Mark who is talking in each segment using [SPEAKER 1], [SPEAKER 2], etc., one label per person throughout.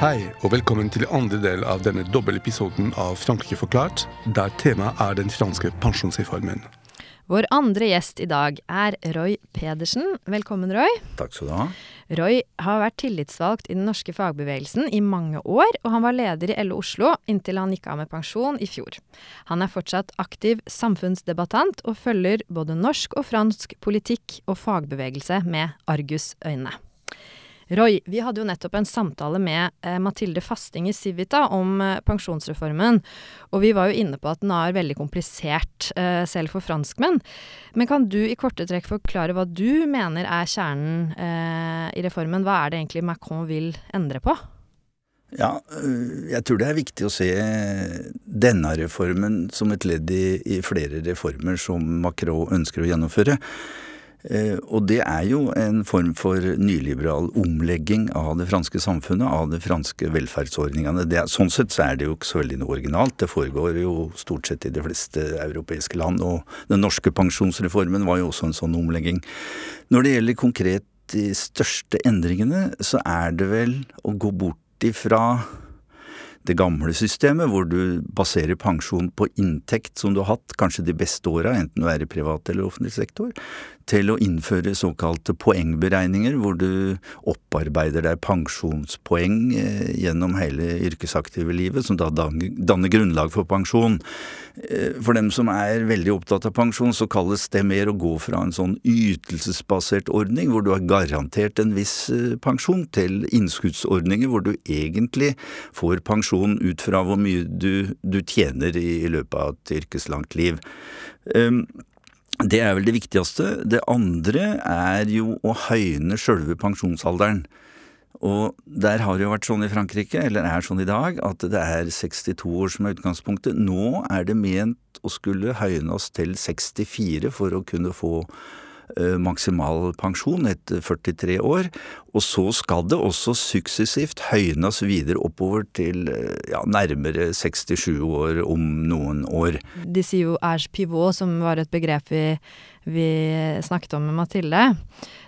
[SPEAKER 1] Hei, og velkommen til andre del av denne dobbeltepisoden av Frankrike forklart, der temaet er den franske pensjonsreformen.
[SPEAKER 2] Vår andre gjest i dag er Roy Pedersen. Velkommen, Roy.
[SPEAKER 3] Takk skal du ha.
[SPEAKER 2] Roy har vært tillitsvalgt i den norske fagbevegelsen i mange år, og han var leder i LO Oslo inntil han gikk av med pensjon i fjor. Han er fortsatt aktiv samfunnsdebattant, og følger både norsk og fransk politikk og fagbevegelse med argusøyne. Roy, vi hadde jo nettopp en samtale med eh, Mathilde Fasting i Civita om eh, pensjonsreformen, og vi var jo inne på at den er veldig komplisert, eh, selv for franskmenn. Men kan du i korte trekk forklare hva du mener er kjernen eh, i reformen? Hva er det egentlig Macron vil endre på?
[SPEAKER 3] Ja, øh, jeg tror det er viktig å se denne reformen som et ledd i, i flere reformer som Macron ønsker å gjennomføre. Eh, og det er jo en form for nyliberal omlegging av det franske samfunnet, av de franske velferdsordningene. Det, sånn sett så er det jo ikke så veldig noe originalt. Det foregår jo stort sett i de fleste europeiske land. Og den norske pensjonsreformen var jo også en sånn omlegging. Når det gjelder konkret de største endringene, så er det vel å gå bort ifra det gamle systemet, hvor du baserer pensjon på inntekt som du har hatt kanskje de beste åra, enten du er i privat eller offentlig sektor, til å innføre såkalte poengberegninger, hvor du opparbeider deg pensjonspoeng eh, gjennom hele yrkesaktive livet, som da danner grunnlag for pensjon. Eh, for dem som er veldig opptatt av pensjon, så kalles det mer å gå fra en sånn ytelsesbasert ordning, hvor du har garantert en viss eh, pensjon, til innskuddsordninger hvor du egentlig får pensjon ut fra hvor mye du, du tjener i, i løpet av et yrkeslangt liv. Um, det er vel det viktigste. Det andre er jo å høyne sjølve pensjonsalderen. Og der har det jo vært sånn i Frankrike, eller er sånn i dag, at det er 62 år som er utgangspunktet. Nå er det ment å skulle høyne oss til 64 for å kunne få maksimal pensjon etter 43 år. Og så skal det også suksessivt høynes videre oppover til eh, ja, nærmere 67 år om noen år.
[SPEAKER 2] De sier jo age pivot, som var et begrep vi, vi snakket om med Mathilde.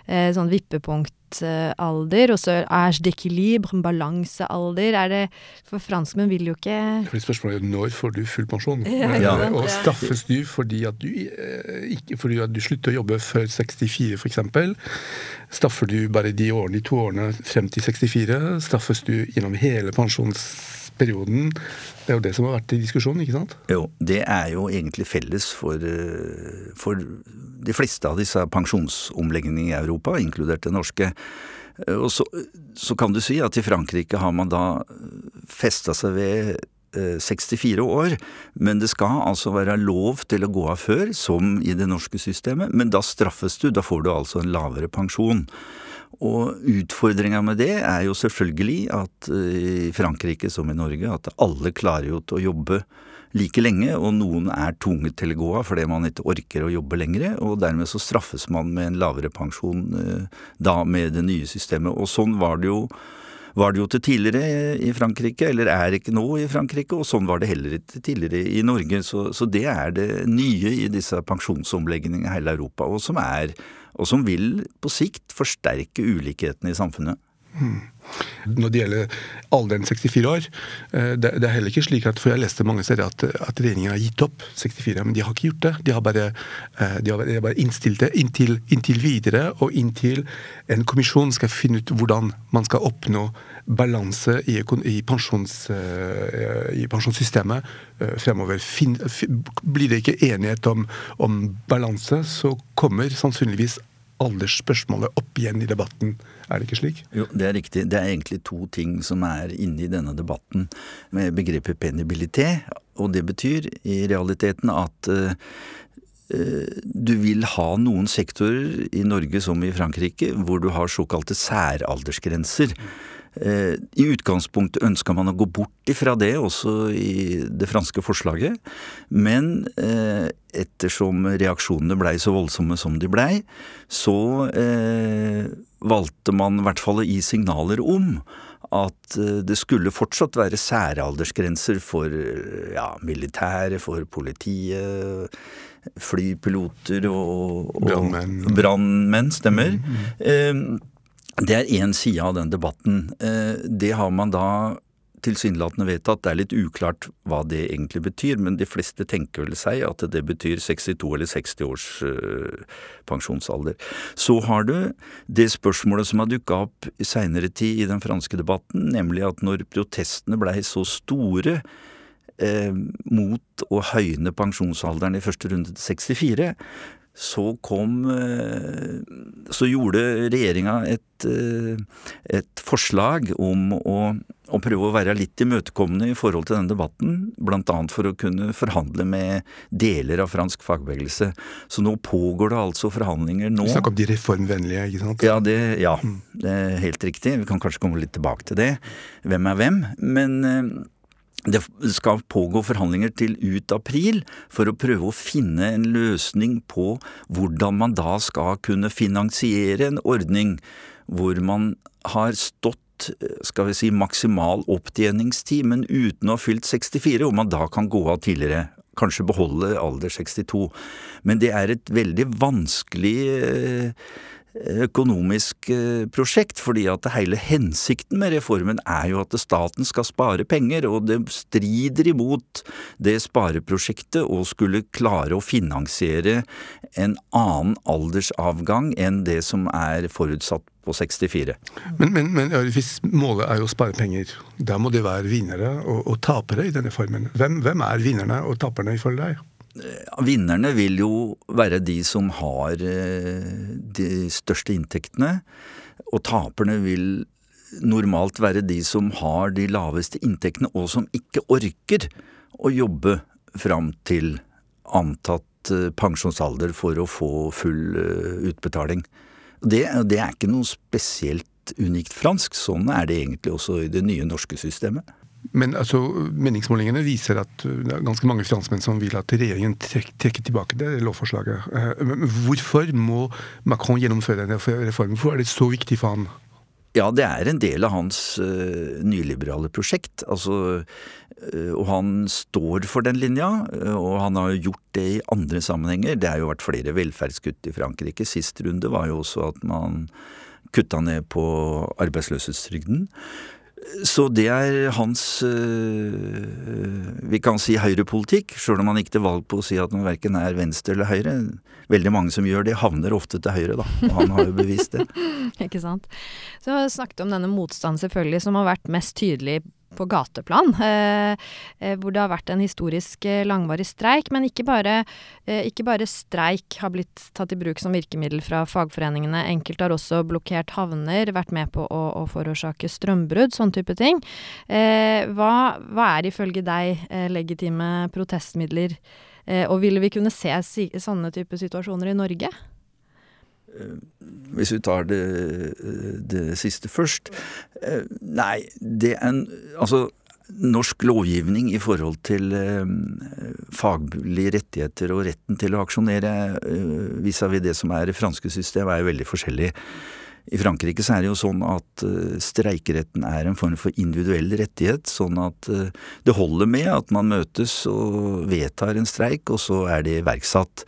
[SPEAKER 2] Eh, sånn vippepunkt alder, og så age d'équilibre, balansealder. Er det For franskmenn vil jo ikke
[SPEAKER 1] Spørsmålet er når får du full pensjon?
[SPEAKER 2] Ja, ja.
[SPEAKER 1] Og straffes du fordi at du, eh, ikke, fordi at du slutter å jobbe før 64 f.eks.? Straffer du bare de årene, de to årene frem til 64? Straffes du gjennom hele pensjonsperioden? Det er jo det som har vært i diskusjonen, ikke sant?
[SPEAKER 3] Jo, det er jo egentlig felles for, eh, for de fleste av disse pensjonsomleggingene i Europa, inkludert det norske. Eh, og så, så, kan du si at i Frankrike har man da festa seg ved 64 eh, år, men det skal altså være lov til å gå av før, som i det norske systemet, men da straffes du, da får du altså en lavere pensjon. Og utfordringa med det er jo selvfølgelig at eh, i Frankrike som i Norge, at alle klarer jo til å jobbe like lenge, og noen er tvunget til å gå av fordi man ikke orker å jobbe lenger, og dermed så straffes man med en lavere pensjon eh, da med det nye systemet. Og sånn var det jo var det jo til tidligere i Frankrike, eller er ikke nå i Frankrike, og sånn var det heller ikke tidligere i Norge. Så, så det er det nye i disse pensjonsomleggingene i hele Europa, og som, er, og som vil på sikt forsterke ulikhetene i samfunnet.
[SPEAKER 1] Hmm. Når det gjelder alderen 64 år, eh, det, er heller ikke slik at for jeg leste mange steder at, at regjeringen har gitt opp 64, men de har ikke gjort det. De har bare, eh, de har bare innstilt det inntil, inntil, videre, og inntil en kommisjon skal finne ut hvordan man skal oppnå balanse i, i, pensjons, eh, i pensjonssystemet fremover. Fin, blir det ikke enighet om, om balanse, så kommer sannsynligvis aldersspørsmålet opp igjen i debatten. Er det ikke slik?
[SPEAKER 3] Jo, det er riktig. Det er egentlig to ting som er inne i denne debatten med begrepet penibilité. Og det betyr i realiteten at uh, du vil ha noen sektorer i Norge som i Frankrike hvor du har såkalte særaldersgrenser. Eh, I utgangspunktet ønska man å gå bort ifra det, også i det franske forslaget. Men eh, ettersom reaksjonene blei så voldsomme som de blei, så eh, valgte man i hvert fall å gi signaler om at det skulle fortsatt være særaldersgrenser for ja, militæret, for politiet, flypiloter og, og brannmenn. stemmer. Mm, det er én side av den debatten. Det har man da tilsynelatende vedtatt. Det er litt uklart hva det egentlig betyr, men de fleste tenker vel seg at det betyr 62 eller 60 års uh, pensjonsalder. Så har du det spørsmålet som har dukka opp i seinere tid i den franske debatten, nemlig at når protestene blei så store eh, mot å høyne pensjonsalderen i første runde til 64, så kom eh, Så gjorde regjeringa et, eh, et forslag om å, å, prøve å være litt imøtekommende i forhold til denne debatten, bl.a. for å kunne forhandle med deler av fransk fagbevegelse. Så nå pågår det altså forhandlinger nå.
[SPEAKER 1] Snakk om de reformvennlige, ikke sant?
[SPEAKER 3] Ja, det, ja, mm. det er helt riktig. Vi kan kanskje komme litt tilbake til det. Hvem er hvem? Men eh, det skal pågå forhandlinger til ut april for å prøve å finne en løsning på hvordan man da skal kunne finansiere en ordning hvor man har stått skal vi si maksimal opptjeningstid, men uten å ha fylt 64, og man da kan gå av tidligere. Kanskje beholde alder 62. Men det er et veldig vanskelig eh, økonomisk eh, prosjekt, fordi at hele hensikten med reformen er jo at staten skal spare penger, og det strider imot det spareprosjektet å skulle klare å finansiere en annen aldersavgang enn det som er forutsatt på 64.
[SPEAKER 1] Men, men, men hvis målet er å spare penger, da må det være vinnere og, og tapere i denne formen. Hvem, hvem er vinnerne og taperne ifølge deg?
[SPEAKER 3] Vinnerne vil jo være de som har eh, de største inntektene, og taperne vil normalt være de som har de laveste inntektene, og som ikke orker å jobbe fram til antatt eh, pensjonsalder for å få full eh, utbetaling. Det, det er ikke noe spesielt unikt fransk, sånn er det egentlig også i det nye norske systemet.
[SPEAKER 1] Men altså, meningsmålingene viser at det er ganske mange franskmenn som vil at regjeringen trekker tilbake det lovforslaget. Men hvorfor må Macron gjennomføre denne reformen? Hvorfor er det så viktig for han?
[SPEAKER 3] Ja, det er en del av hans uh, nyliberale prosjekt. Altså, uh, og han står for den linja, uh, og han har gjort det i andre sammenhenger. Det har jo vært flere velferdskutt i Frankrike. Sist runde var jo også at man kutta ned på arbeidsløshetstrygden. Så det er hans øh, vi kan si høyrepolitikk, sjøl om han gikk til valg på å si at han verken er venstre eller høyre. Veldig mange som gjør det, havner ofte til høyre, da. Og han har jo bevist det.
[SPEAKER 2] Ikke sant. Så snakket om denne motstanden selvfølgelig, som har vært mest tydelig på gateplan, eh, eh, hvor det har vært en historisk eh, langvarig streik. Men ikke bare, ikke bare, streik har blitt tatt i bruk som virkemiddel fra fagforeningene. Enkelte har også blokkert havner, vært med på å, å forårsake strømbrudd, sånn type ting. Hva, hva er ifølge deg legitime protestmidler, og ville vi kunne se sånne type situasjoner i Norge?
[SPEAKER 3] Eh, hvis vi tar det, det siste først eh, Nei, det er en Altså, norsk lovgivning i forhold til eh, faglige rettigheter og retten til å aksjonere eh, vis-à-vis det som er det franske systemet, er jo veldig forskjellig. I Frankrike så er det jo sånn at uh, streikeretten er en form for individuell rettighet, sånn at uh, det holder med at man møtes og vedtar en streik, og så er det iverksatt.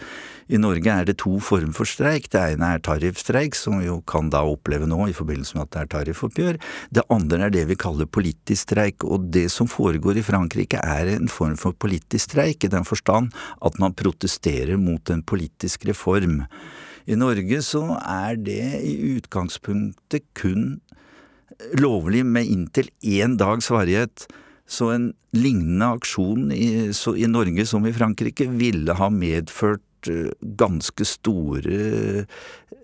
[SPEAKER 3] I Norge er det to former for streik. Det ene er tariffstreik, som vi jo kan da oppleve nå i forbindelse med at det er tariffoppgjør. Det andre er det vi kaller politisk streik, og det som foregår i Frankrike er en form for politisk streik, i den forstand at man protesterer mot en politisk reform. I Norge så er det i utgangspunktet kun lovlig med inntil én dags varighet. Så en lignende aksjon i, i Norge som i Frankrike ville ha medført Eh, ganske store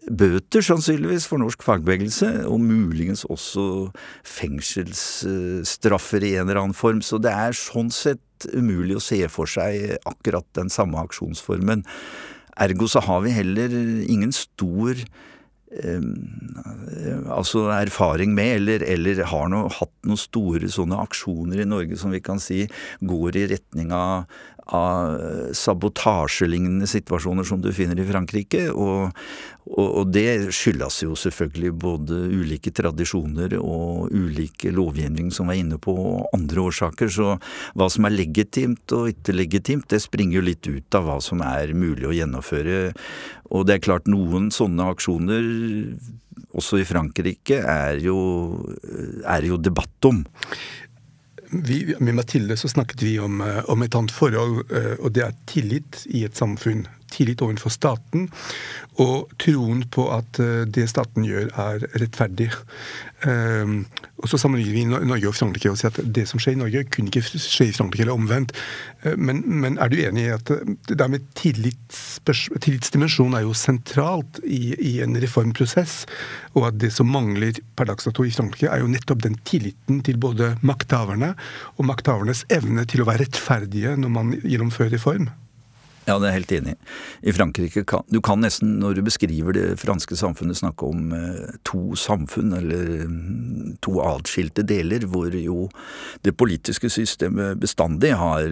[SPEAKER 3] bøter, sannsynligvis, for norsk fagbevegelse, og muligens også fengselsstraffer i en eller annen form. Så det er sånn sett umulig å se for seg akkurat den samme aksjonsformen. Ergo så har vi heller ingen stor altså erfaring med, eller, eller har noe, hatt noen store sånne aksjoner i Norge som vi kan si går i retning av, av sabotasjelignende situasjoner som du finner i Frankrike. Og, og, og, det skyldes jo selvfølgelig både ulike tradisjoner og ulike lovgivning som er inne på, og andre årsaker. Så hva som er legitimt og ikke legitimt, det springer jo litt ut av hva som er mulig å gjennomføre. Og det er klart noen sånne aksjoner, også i Frankrike, er jo, er jo debatt om
[SPEAKER 1] vi, med Mathilde så snakket vi om, eh, om, et annet forhold, eh, og det er tillit i et samfunn. Tillit overfor staten, og troen på at eh, det staten gjør, er rettferdig. Og så sammenligner vi Norge og Frankrike og sier at det som skjer i Norge, kunne ikke skje i Frankrike, eller omvendt. Men, men er du enig i at det der med tillitsdimensjon er jo sentralt i, i, en reformprosess, og at det som mangler per dags dato i Frankrike, er jo nettopp den tilliten til både makthaverne og makthavernes evne til å være rettferdige når man gjennomfører reform?
[SPEAKER 3] Ja, det er jeg helt enig i. I Frankrike kan Du kan nesten, når du beskriver det franske samfunnet, snakke om eh, to samfunn, eller mm, to atskilte deler, hvor jo det politiske systemet bestandig har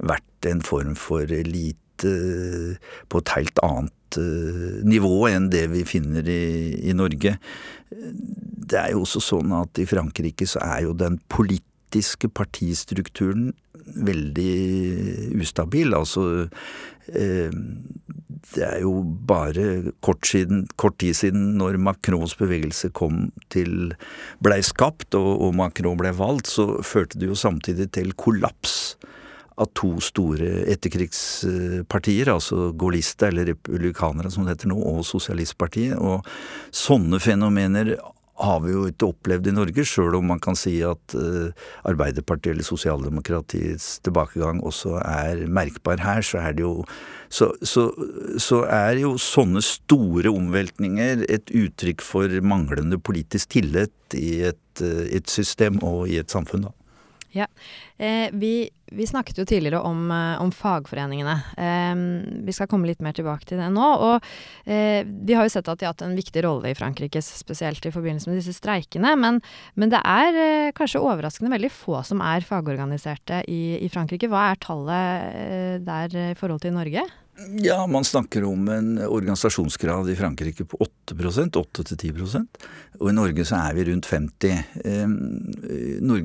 [SPEAKER 3] vært en form for elite på et helt annet eh, nivå enn det vi finner i, i Norge. Det er jo også sånn at i Frankrike så er jo den politiske politiske partistrukturen veldig ustabil. Altså eh, Det er jo bare kort, siden, kort, tid siden når Macrons bevegelse kom til blei skapt og, og Macron ble valgt, så førte det jo samtidig til kollaps av to store etterkrigspartier, altså Gaullista, eller republikanere som det heter nå, og Sosialistpartiet. Og sånne fenomener har vi jo ikke opplevd i Norge, sjøl om man kan si at uh, Arbeiderpartiet eller sosialdemokratiets tilbakegang også er merkbar her, så er det jo så, så, så, er jo sånne store omveltninger et uttrykk for manglende politisk tillit i et, uh, et system og i et samfunn, da.
[SPEAKER 2] Ja. Eh, vi, vi, snakket jo tidligere om, eh, om fagforeningene. Eh, vi skal komme litt mer tilbake til det nå. Og eh, vi har jo sett at de har hatt en viktig rolle i Frankrike, spesielt i forbindelse med disse streikene. Men, men det er eh, kanskje overraskende veldig få som er fagorganiserte i, i Frankrike. Hva er tallet eh, der i forhold til Norge?
[SPEAKER 3] Ja, man snakker om en organisasjonsgrad i Frankrike på 8% 8-10% Og i Norge så er vi rundt 50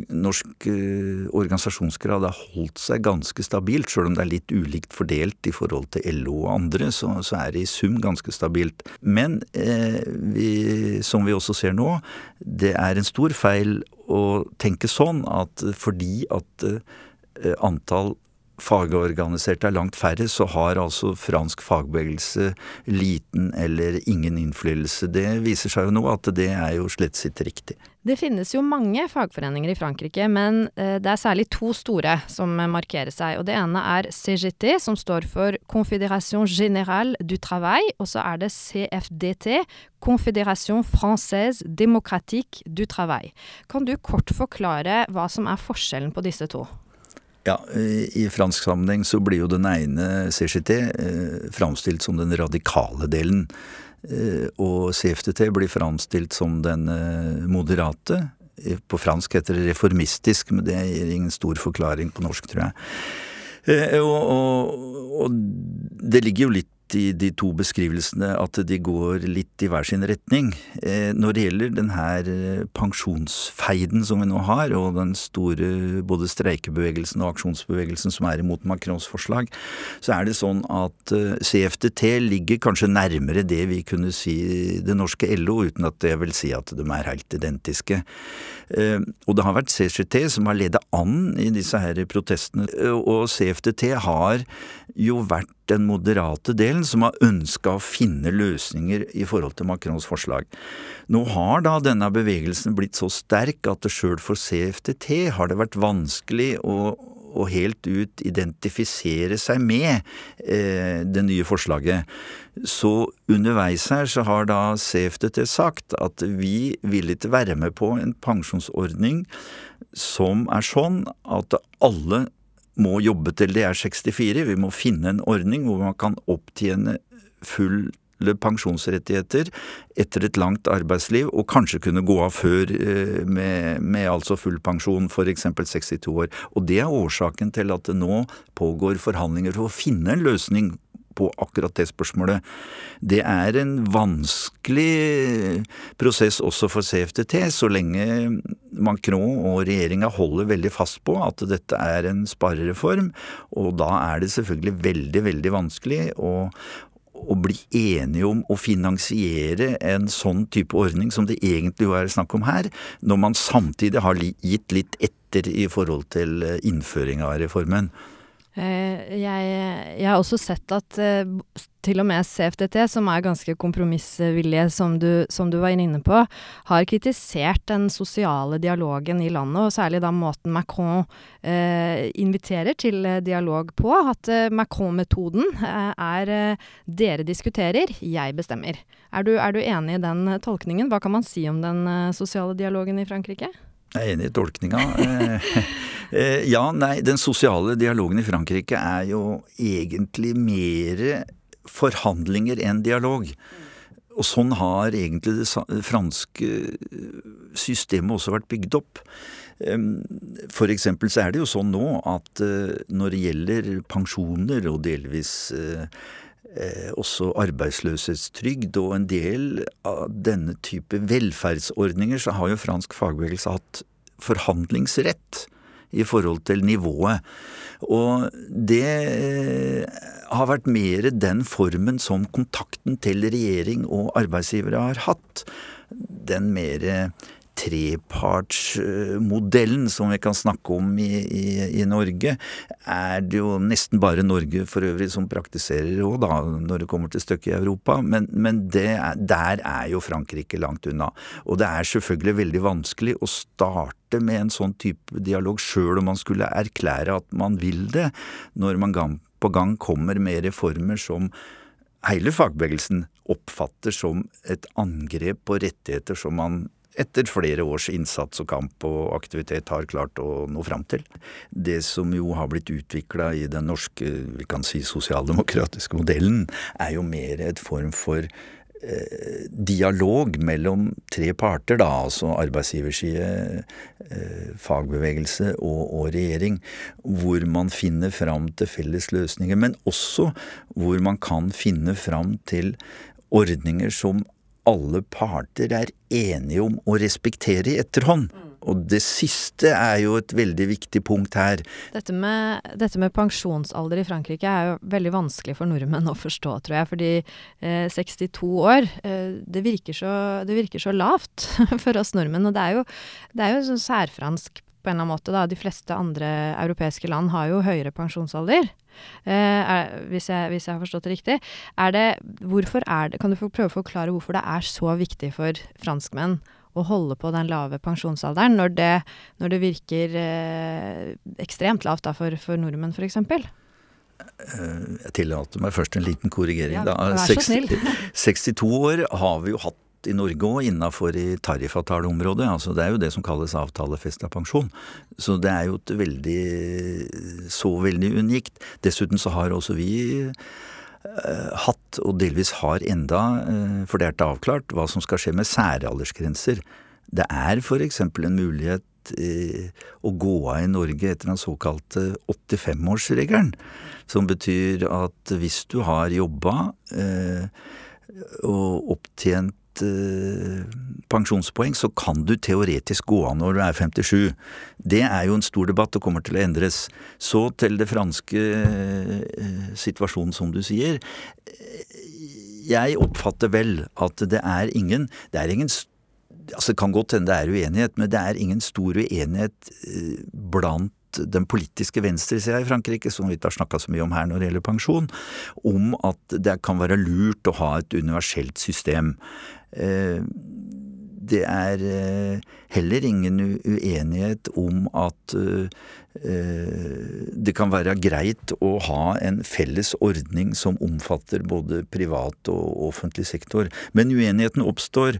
[SPEAKER 3] Norsk eh, organisasjonsgrad har holdt seg ganske stabilt, sjøl om det er litt ulikt fordelt i forhold til LO og andre, så, er det i sum ganske stabilt. Men eh, vi, som vi også ser nå, det er en stor feil å tenke sånn at fordi at eh, antall fagorganiserte er langt færre, så har altså fransk fagbevegelse liten eller ingen innflytelse. Det viser seg jo nå at det er jo slett sitt riktig.
[SPEAKER 2] Det finnes jo mange fagforeninger i Frankrike, men eh, det er særlig to store som markerer seg. Og det ene er CGT, som står for Confédération Générale du Travail, og så er det CFDT, Confédération Française Démocratique du Travail. Kan du kort forklare hva som er forskjellen på disse to?
[SPEAKER 3] Ja, I fransk sammenheng så blir jo den ene CGT eh, framstilt som den radikale delen. Eh, og CFTT blir framstilt som den eh, moderate. På fransk heter det reformistisk, men det gir ingen stor forklaring på norsk, tror jeg. Eh, og, og, og det ligger jo litt i de to beskrivelsene at de går litt i hver sin retning. Eh, når det gjelder den her eh, pensjonsfeiden som vi nå har, og den store både streikebevegelsen og aksjonsbevegelsen som er imot Macrons forslag, så er det sånn at eh, CFTT ligger kanskje nærmere det vi kunne si det norske LO, uten at jeg vil si at de er helt identiske. Og det har vært CCT som har ledet an i disse her protestene, og CFTT har jo vært den moderate delen som har ønska å finne løsninger i forhold til Macrons forslag. Nå har da denne bevegelsen blitt så sterk at sjøl for CFTT har det vært vanskelig å, å helt ut identifisere seg med eh, det nye forslaget. Så underveis her så har da CFTT sagt at vi vil ikke være med på en pensjonsordning som er sånn at alle må jobbe til de er 64. Vi må finne en ordning hvor man kan opptjene full pensjonsrettigheter etter et langt arbeidsliv, og kanskje kunne gå av før eh, med, med altså full pensjon, f.eks. 62 år. Og det er årsaken til at det nå pågår forhandlinger for å finne en løsning på akkurat det spørsmålet. Det er en vanskelig prosess også for CFTT, så lenge Macron og regjeringa holder veldig fast på at dette er en sparereform. Og da er det selvfølgelig veldig, veldig vanskelig å, å bli enige om å finansiere en sånn type ordning som det egentlig er snakk om her, når man samtidig har gitt litt etter i forhold til innføring av reformen.
[SPEAKER 2] Eh, jeg, jeg, har også sett at uh, til og med CFDT, som er ganske kompromissvillige, som du, som du var inne på, har kritisert den sosiale dialogen i landet, og særlig da måten Macron eh, inviterer til dialog på. At Macron-metoden er dere diskuterer, jeg bestemmer. Er du, er du enig i den tolkningen? Hva kan man si om den sosiale dialogen i Frankrike?
[SPEAKER 3] Jeg er enig i tolkninga. Eh, ja, nei, den sosiale dialogen i Frankrike er jo egentlig mer forhandlinger enn dialog. Og sånn har egentlig det franske systemet også vært bygd opp. For eksempel så er det jo sånn nå at eh, når det gjelder pensjoner og delvis eh, også arbeidsløshetstrygd og en del av denne type velferdsordninger, så har jo fransk fagbevegelse hatt forhandlingsrett i forhold til nivået. Og det eh, har vært mer den formen som kontakten til regjering og arbeidsgivere har hatt. Den mer trepartsmodellen som vi kan snakke om i, i, i, Norge, er det jo nesten bare Norge for øvrig som praktiserer òg, da, når det kommer til stykket i Europa. Men, men er, der er jo Frankrike langt unna. Og det er selvfølgelig veldig vanskelig å starte med en sånn type dialog, sjøl om man skulle erklære at man vil det, når man gang på gang kommer med reformer som hele fagbevegelsen oppfatter som et angrep på rettigheter som man etter flere års innsats og kamp og aktivitet har klart å nå fram til. Det som jo har blitt utvikla i den norske vi kan si sosialdemokratiske modellen, er jo mer et form for eh, dialog mellom tre parter, da, altså arbeidsgiverside, eh, fagbevegelse og, og, regjering, hvor man finner fram til felles løsninger, men også hvor man kan finne fram til ordninger som alle parter er enige om å respektere i etterhånd. Og det siste er jo et veldig viktig punkt her.
[SPEAKER 2] Dette med, dette med, pensjonsalder i Frankrike er jo veldig vanskelig for nordmenn å forstå, tror jeg. Fordi eh, 62 år, eh, det, virker så, det, virker så, lavt for oss nordmenn. Og det er jo, det er jo sånn særfransk på en eller annen måte. Da. De fleste andre europeiske land har jo høyere pensjonsalder. Eh, er, hvis, jeg, hvis, jeg, har forstått det riktig. Er det, hvorfor er det, kan du prøve å forklare hvorfor det er så viktig for franskmenn å holde på den lave pensjonsalderen, når det, når det virker eh, ekstremt lavt da, for, for nordmenn f.eks.?
[SPEAKER 3] Eh, jeg tillater meg først en liten korrigering.
[SPEAKER 2] Ja, vær så snill.
[SPEAKER 3] 62 år har vi jo hatt i Norge òg, innafor i tariffavtaleområdet. Altså det er jo det som kalles avtalefesta pensjon. Så det er jo et veldig så veldig unikt. Dessuten så har også vi eh, hatt, og delvis har enda, eh, for det er ikke avklart, hva som skal skje med særaldersgrenser. Det er f.eks. en mulighet å gå av i Norge etter den såkalte 85-årsregelen. Som betyr at hvis du har jobba eh, og opptjent pensjonspoeng, så kan du teoretisk gå av når du er 57. Det er jo en stor debatt og kommer til å endres. Så til det franske uh, situasjonen, som du sier. Jeg oppfatter vel at det er ingen Det er ingen altså Det kan godt hende det er uenighet, men det er ingen stor uenighet uh, blant den politiske venstresida i Frankrike, som vi ikke har snakka så mye om her når det gjelder pensjon, om at det kan være lurt å ha et universelt system. Eh, det er eh, heller ingen uenighet om at eh, det kan være greit å ha en felles ordning som omfatter både privat og offentlig sektor. Men uenigheten oppstår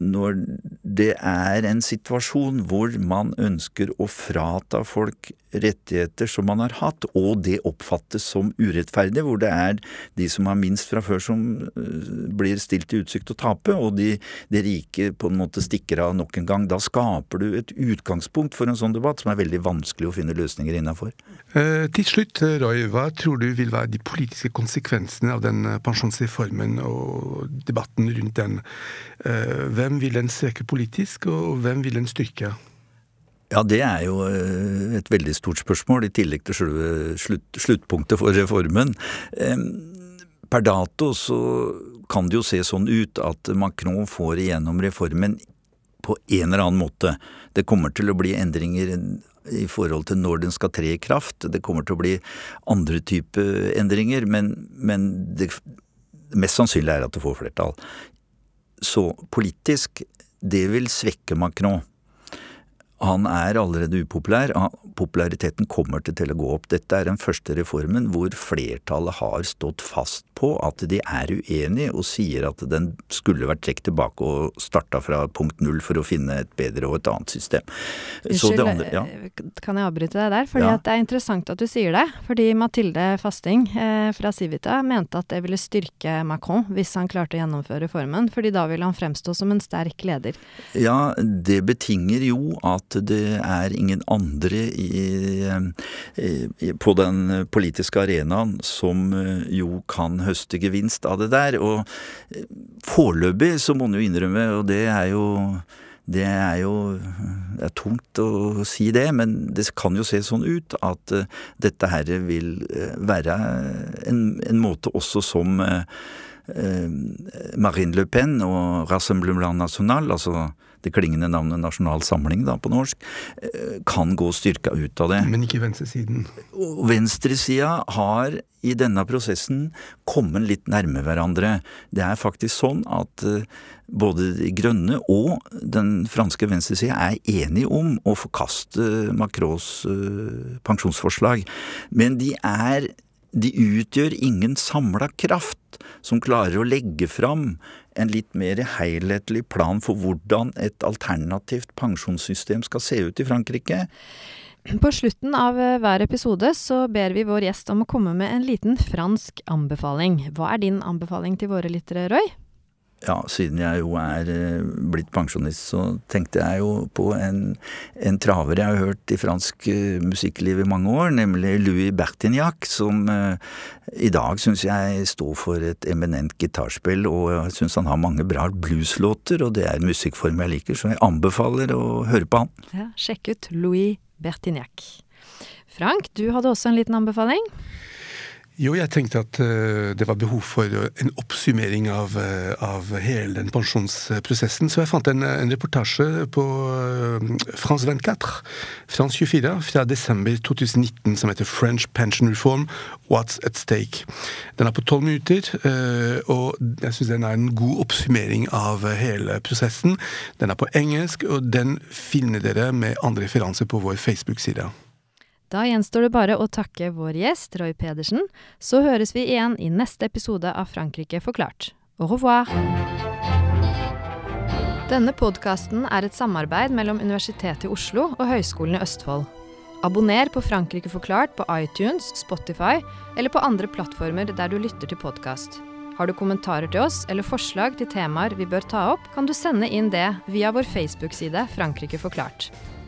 [SPEAKER 3] når det er en situasjon hvor man ønsker å frata folk rettigheter som man har hatt, og det oppfattes som urettferdig, hvor det er de som har minst fra før som øh, blir stilt i utsikt å tape, og de, de rike på en måte stikker av nok en gang. Da skaper du et utgangspunkt for en sånn debatt som er veldig vanskelig å finne løsninger innafor.
[SPEAKER 1] Eh, til slutt, Roy, hva tror du vil være de politiske konsekvensene av den pensjonsreformen og debatten rundt den? Eh, hvem vil den svekke politisk, og hvem vil den styrke?
[SPEAKER 3] Ja, det er jo eh, et veldig stort spørsmål, i tillegg til slutt, sluttpunktet for reformen. Per dato så kan det jo se sånn ut at Macron får igjennom reformen på en eller annen måte. Det kommer til å bli endringer i forhold til når den skal tre i kraft. Det kommer til å bli andre type endringer, men, men det mest sannsynlige er at det får flertall. Så politisk, det vil svekke Macron. Han er allerede upopulær. Populariteten kommer til å gå opp. Dette er den første reformen hvor flertallet har stått fast på at de er uenige og sier at den skulle vært trukket tilbake og starta fra punkt null for å finne et bedre og et annet system.
[SPEAKER 2] Unnskyld, andre, ja. kan jeg avbryte deg der? Fordi ja. det er interessant at du sier det. Fordi Mathilde Fasting eh, fra Civita mente at det ville styrke Macron hvis han klarte å gjennomføre reformen, fordi da ville han fremstå som en sterk leder.
[SPEAKER 3] Ja, det betinger jo at det er ingen andre i, i, på den politiske arenaen som eh, jo kan høste gevinst av det der. Og eh, foreløpig så må en jo innrømme, og det er jo det er jo det er tungt å si det, men det kan jo se sånn ut at uh, dette her vil uh, være en, en, måte også som Marine Le Pen og Rassemblement National, altså det klingende navnet Nasjonal Samling da, på norsk, eh, kan gå styrka ut av det.
[SPEAKER 1] Men ikke venstresiden?
[SPEAKER 3] Og venstresida har i denne prosessen kommet litt nærme hverandre. Det er faktisk sånn at eh, både De grønne og den franske venstresida er enige om å forkaste Macrons eh, pensjonsforslag, men de er de utgjør ingen samla kraft som klarer å legge fram en litt mer helhetlig plan for hvordan et alternativt pensjonssystem skal se ut i Frankrike.
[SPEAKER 2] På slutten av eh, hver episode så ber vi vår gjest om å komme med en liten fransk anbefaling. Hva er din anbefaling til våre lyttere, Roy?
[SPEAKER 3] Ja, siden jeg jo er eh, blitt pensjonist, så tenkte jeg jo på en, en traver jeg har hørt i fransk eh, musikkliv i mange år, nemlig Louis Bertignac, som uh, i dag syns jeg står for et eminent gitarspill, og jeg syns han har mange bra blueslåter, og det er en musikkform jeg liker, så jeg anbefaler å høre på han.
[SPEAKER 2] Ja, sjekk ut Louis Bertignac. Frank, du hadde også en liten anbefaling?
[SPEAKER 1] Jo, jeg tenkte at uh, det var behov for en oppsummering av, uh, av, hele den pensjonsprosessen. Så jeg fant en, en reportasje på France 24, France 24, fra desember 2019 som heter 'French Pension Reform What's at Stake'. Den er på tolv minutter, og jeg syns den er en god oppsummering av hele prosessen. Den er på engelsk, og den finner dere med andre referanser på vår Facebook-side.
[SPEAKER 2] Da gjenstår det bare å takke vår gjest, Roy Pedersen. Så høres vi igjen i neste episode av Frankrike forklart. Au revoir! Denne podkasten er et samarbeid mellom Universitetet i Oslo og Høgskolen i Østfold. Abonner på Frankrike forklart på iTunes, Spotify eller på andre plattformer der du lytter til podkast. Har du kommentarer til oss eller forslag til temaer vi bør ta opp, kan du sende inn det via vår Facebook-side Frankrike forklart.